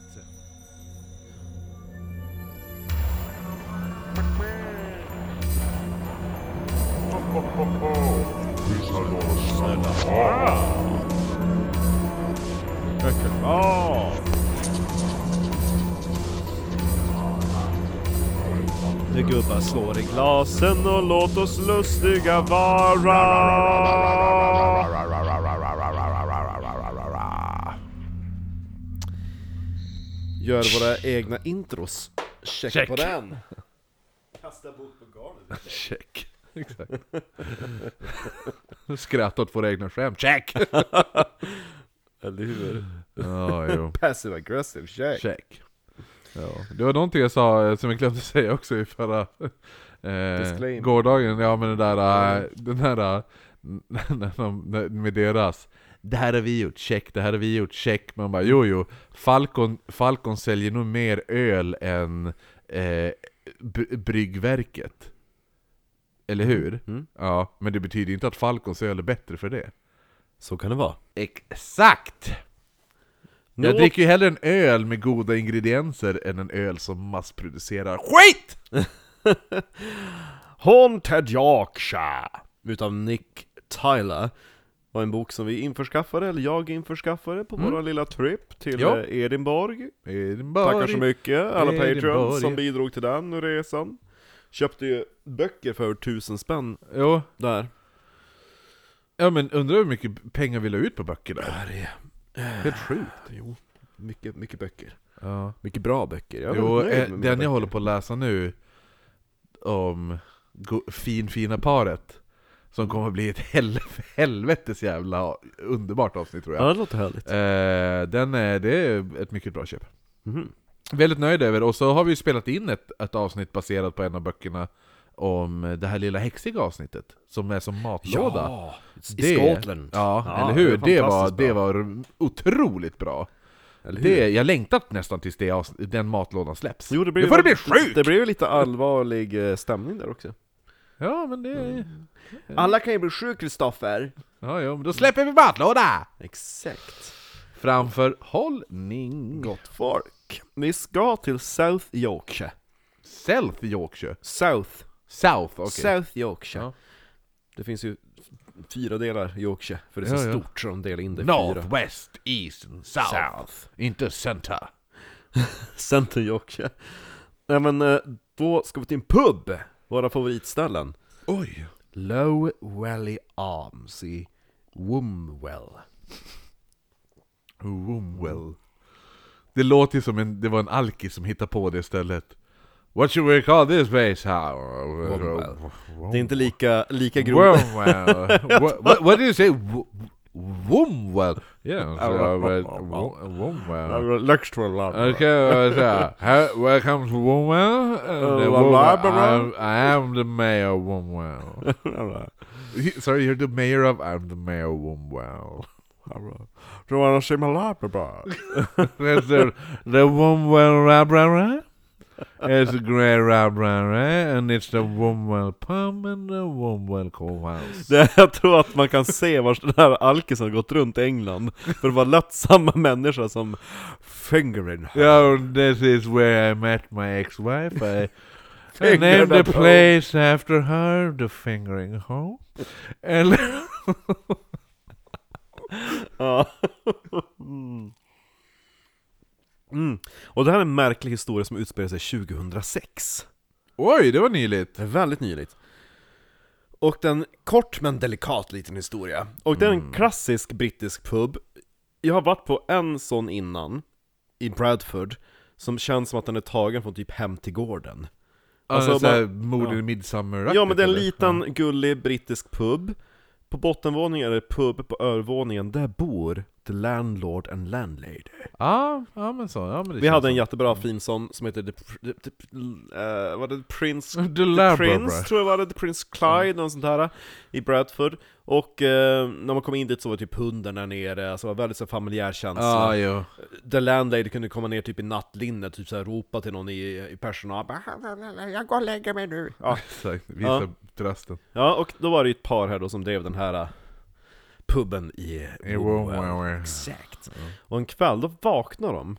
sig. Ja! Nu gubbar slår i glasen och låt oss lustiga vara. Gör våra egna intros. Check, Check. på den. Kasta bort på garnet. Check. Exakt. Skratta åt våra egna skämt. Check! Eller hur? Ja, jo. Passive aggressive check. Check. Ja. Det var någonting jag sa eh, som jag glömde säga också i förra... Eh, gårdagen, ja men den där, eh, den här, eh, när när- med deras Det här har vi gjort, check, det här har vi gjort, check Man bara jo jo, Falcon, Falcon säljer nog mer öl än eh, bryggverket Eller hur? Mm. Ja, men det betyder inte att Falcons öl är bättre för det Så kan det vara. Exakt! Jag Nå- dricker ju hellre en öl med goda ingredienser än en öl som massproducerar SKIT! Haunted Yorkshire utav Nick Tyler var en bok som vi införskaffade, eller jag införskaffade på vår lilla trip till Ja. eh, Edinburgh. Edinburgh. Tackar så mycket alla patreons som bidrog till den resan. Köpte ju böcker för över tusen spänn Jo, där. ja men undrar hur mycket pengar vi la ut på böckerna? det Helt sjukt. Jo, mycket, mycket böcker. Ja. Mycket bra böcker. Jag Jo, eh, den jag böcker. håller på att läsa nu om fin fina paret som kommer att bli ett hel helvetes jävla underbart avsnitt tror jag. Ja, det låter härligt. Eh, den är, det är ett mycket bra köp. Mhm. Väldigt nöjd över, och så har vi spelat in ett, ett avsnitt baserat på en av böckerna om det här lilla häxiga avsnittet, som är som matlåda. Ja, i Det- Skottland. Ja, Ja, eller det hur? är Det, var, det var otroligt bra. Det, jag längtat nästan tills det, den matlådan släpps. Jo, det blir nu får det bli sjukt! Det blir lite allvarlig eh, stämning där också. Ja, men det... Mm. Alla kan ju bli sjuka, Kristoffer! Ja, ja, men då släpper vi matlåda! Exakt. Framför hållning. Gott folk. Vi ska till South Yorkshire. South Yorkshire. South. South, okej. South Yorkshire. Ja. Det finns ju fyra delar Yorkshire, för det är så Ja, ja. stort så de delar in det i North, fyra. West, East and South. South. Inte Center. Center Yorkshire. Nej men, eh, då ska vi till en pub! Våra favoritställen. Oj! Low Valley Arms i Wombwell. Wombwell. Det låter ju som en, det var en alkis som hittade på det stället. What should we call this place how? Wombwell. Det är inte lika, lika grovt. Wombwell. what, what, what did you say? Wum yeah, Ja, så var Wum well. Lecture uh, uh, lab. Okay, så uh, here comes Wum well. I am the mayor of Wum. Sorry, you're the mayor of I'm the mayor of Wum. Do you want to see my lab about? The the Wum well? It's a grey Rabrara, and it's the Wombwell pub and the Wombwell courthouse. Det, jag tror att man kan se vart den här alkisen har gått runt i England För det var lätt samma människa som fingering her Yo, this is where I met my ex-wife. I, I named the place after her, the fingering home. And Ja. Mm. Mm. Och det här är en märklig historia som utspelar sig 2006 Oj, det var nyligt. Det är väldigt nyligt. Och den, kort men delikat liten historia. Och det är en klassisk brittisk pub. Jag har varit på en sån innan I Bradford Som känns som att den är tagen från typ Hem till gården. Alltså, Alltså, såhär, mord ja. midsommar Ja men det är en liten gullig brittisk pub. På bottenvåningen är det pub, på övervåningen där bor the landlord and landlady Ja, ja men så. Ja, men det Vi känns hade en så. jättebra fin sån som heter The, the, the, eh, vad är det, Prince The The Labrador. Prince tror jag var det, The Prince Clyde, något sånt här I Bradford Och eh, när man kom in dit så var typ hunden där nere, alltså det var väldigt så familjär känsla jo. The landlady kunde komma ner typ i nattlinne, typ såhär ropa till någon i, i personal Jag går och lägger mig nu ja. Exakt, visa Ja. trösten. ja, och då var det ju ett par här då som drev den här eh, puben i. Wombwell. Exakt Och en kväll, då vaknar de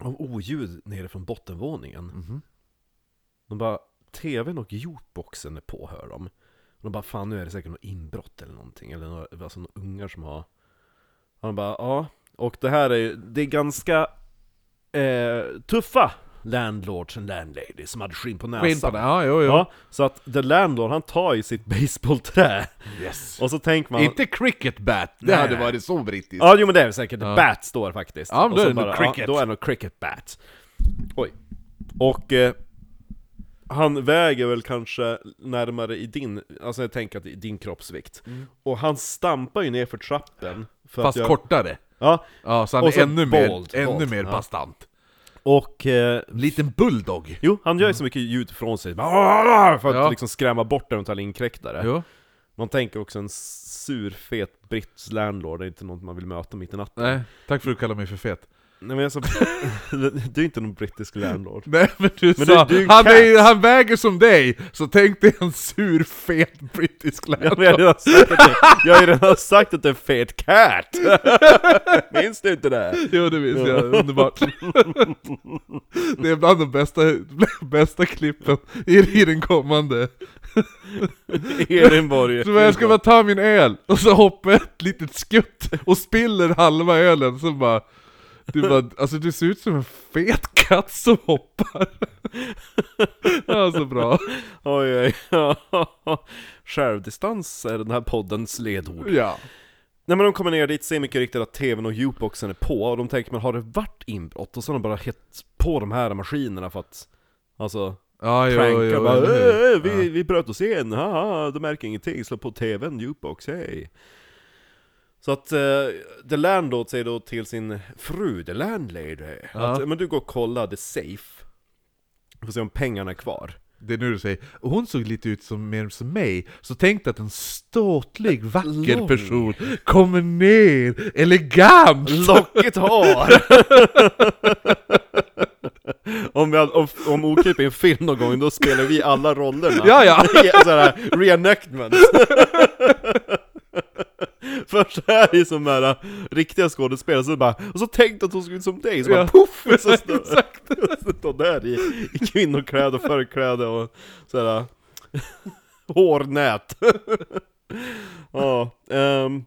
av oljud nere från bottenvåningen. Mhm. De bara, TVn och jukeboxen är på hör de. Och de bara, fan nu är det säkert något inbrott eller någonting. Eller några, alltså några ungar som har... Och de bara, ja. Och det här är ju, det är ganska eh, tuffa landlords and landladies som hade skinn på näsan. Skinn på det, ja, jo, jo. Ja, så att the landlord han tar ju sitt baseballträ Yes. och så tänker man Inte cricket bat, det Nej. hade varit så brittiskt. Ja, jo men det är säkert. Ja. Bat står faktiskt. Ja, men Och då är det nog cricket. Ja, då är det nog cricket bat. Oj. Och eh, han väger väl kanske närmare i din, alltså jag tänker att i din kroppsvikt. Och han stampar ju ner för trappen. För Fast jag, kortare. Ja, Ja, så han Och är ännu mer, bold, ännu bold, mer ja. Och eh, Liten bulldog. jo, han gör ju så mycket ljud från sig. Bara, För att Ja. liksom skrämma bort eventuella inkräktare. Jo. Man tänker också en sur, fet brittisk landlord, det är inte något man vill möta mitt i natten. Nej, tack för att du kallar mig för fet. Nej men alltså, du är inte någon brittisk landlord. Nej men du Men sa, du- du är en han, är, han väger som dig, så tänk dig en sur, fet brittisk Ja, landlord. men jag, har redan sagt att det, jag har ju redan sagt att det är fet cat! Minns du inte det? Jo det minns jag, underbart. Det är bland de bästa, bästa klippen i, den kommande. Edinborg Så jag ska bara ta min öl, och så hoppar ett litet skutt och spiller halva ölen, så bara du bara, alltså du ser ut som en fet katt som hoppar. Ja, så bra. Oj oj, Självdistans är den här poddens ledord. Ja. När man kommer ner dit ser mycket riktigt att tvn och jukeboxen är på, och de tänker man har det varit inbrott? Och så har de bara hett på de här maskinerna för att, alltså, Ja, jo, pranka jo, bara, hur? "Äh, vi, Ja. vi bröt oss in, haha, de märker ingenting, slå på tvn, jukebox, hej Så att uh, The Landlord säger då till sin fru, The Landlady, Ja. att men du går och kolla the safe Får se om pengarna är kvar Det är nu du säger, och hon såg lite ut som mer som mig, så tänk dig att en ståtlig, vacker Lång. person kommer ner, elegant! Lockigt hår! om, vi, om, om Okip är en film någon gång, då spelar vi alla rollerna Ja, ja. Såhär reenactments Först är det som här äh, riktiga skådespelare, så bara, och så tänkte att hon såg ut som dig, så bara Ja. poff! Och så står, exakt. står där i, i kvinnokläder och förkläde och såhär äh, hårnät Ja, ehm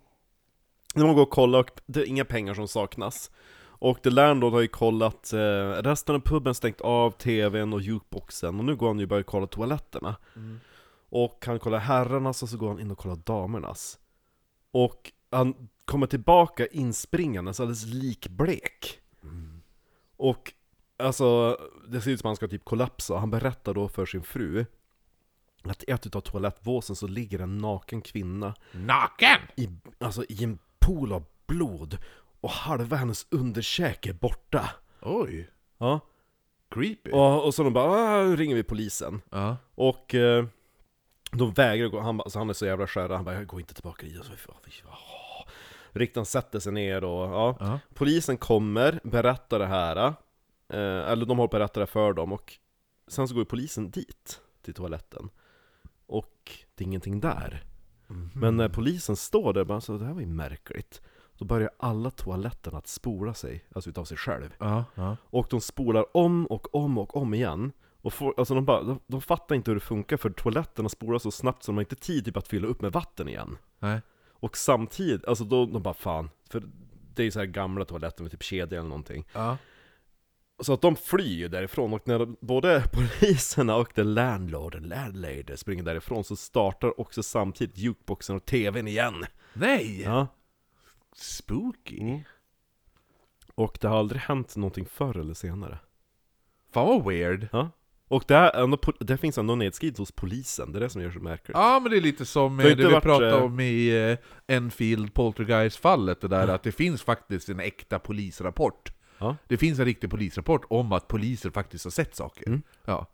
när man går och kollar, och det är inga pengar som saknas Och The Landlord har ju kollat, eh, resten av puben stängt av tvn och jukeboxen Och nu går han ju och börjar kolla toaletterna Och han kollar herrarnas och så går han in och kollar damernas Och han kommer tillbaka inspringandes alldeles likblek. Och alltså, det ser ut som att han ska typ kollapsa. Han berättar då för sin fru Att i ett utav toalettvåsen så ligger en naken kvinna. Naken! i, alltså, i en pool av blod. Och halva hennes underkäke är borta. Oj, Ja. Creepy. Och, och så de bara ah, ringer vi polisen. Ja. Och eh, de vägrar gå, han, alltså, han är så jävla skärrad, han bara 'Jag går inte tillbaka dit'. Riktan sätter sig ner och ja. Ja. Polisen kommer, berättar det här eh, Eller de har berättat det för dem och Sen så går ju polisen dit, till toaletten. Och det är ingenting där. Men när polisen står där bara så det här var ju märkligt. Då börjar alla toaletterna att spola sig, alltså utav sig själv. Ja, ja. och de spolar om och om och om igen och får, alltså de, bara, de, de fattar inte hur det funkar för toaletterna spolar så snabbt så de har inte tid typ att fylla upp med vatten igen Nej. Och samtidigt, alltså då, de bara fan För det är ju så här gamla toaletter med typ kedja eller någonting Ja. Så att de flyr ju därifrån och när de, både poliserna och the landlord and landlady springer därifrån Så startar också samtidigt jukeboxen och tvn igen Nej! Ja Spooky. Mm. Och det har aldrig hänt någonting förr eller senare Fan vad weird. Ja. Och det, är ändå, det finns ändå nedskrivet hos polisen, det är det som gör så märkligt. Ja men det är lite som Det eh, det vi varit, pratade eh, om i eh, Enfield Poltergeist-fallet, det där att det finns faktiskt en äkta polisrapport. Ja. Det finns en riktig polisrapport om att poliser faktiskt har sett saker. Mm. Ja.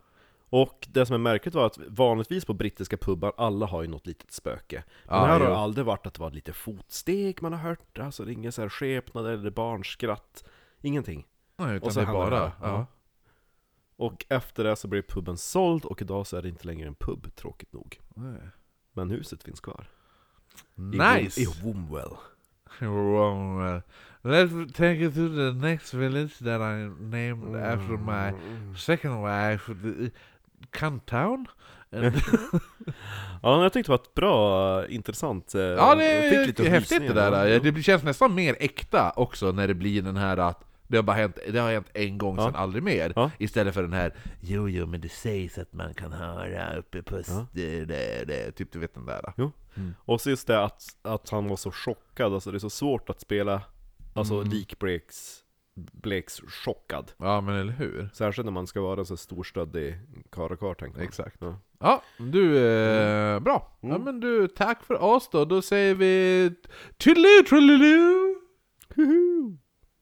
Och det som är märkligt var att vanligtvis på brittiska pubbar, alla har ju något litet spöke. Men Ja, här har det aldrig varit att det var lite fotsteg man har hört, alltså det är inga så här skepnader eller barnskratt. Ingenting. Nej, utan Och så det det bara... här. Ja. Och efter det så blev puben såld och idag så är det inte längre en pub, tråkigt nog. Men huset finns kvar. I Nice! Wom- I Wombwell. wrong. Let's take you to the next village that I named after my second wife, the- Cantown. And Ja, jag tyckte det var ett bra, intressant... eh, ja, det jag fick är häftigt det där. Ja. Det känns nästan mer äkta också när det blir den här att det har bara hänt, det har hänt en gång, Ja. sen aldrig mer. Ja. Istället för den här Jo, jo, men det sägs att man kan höra uppe på... Ja. Det, det, det, typ du vet den där. Jo. Och så just det att, att han var så chockad, alltså det är så svårt att spela Alltså Mm. likbleks Bleks chockad Ja, men eller hur? Särskilt när man ska vara en så storstöddig karakar tänker man Exakt. ja. Ja, du, eh, bra. Ja Mm. men du, tack för oss då. Då säger vi... Huhu.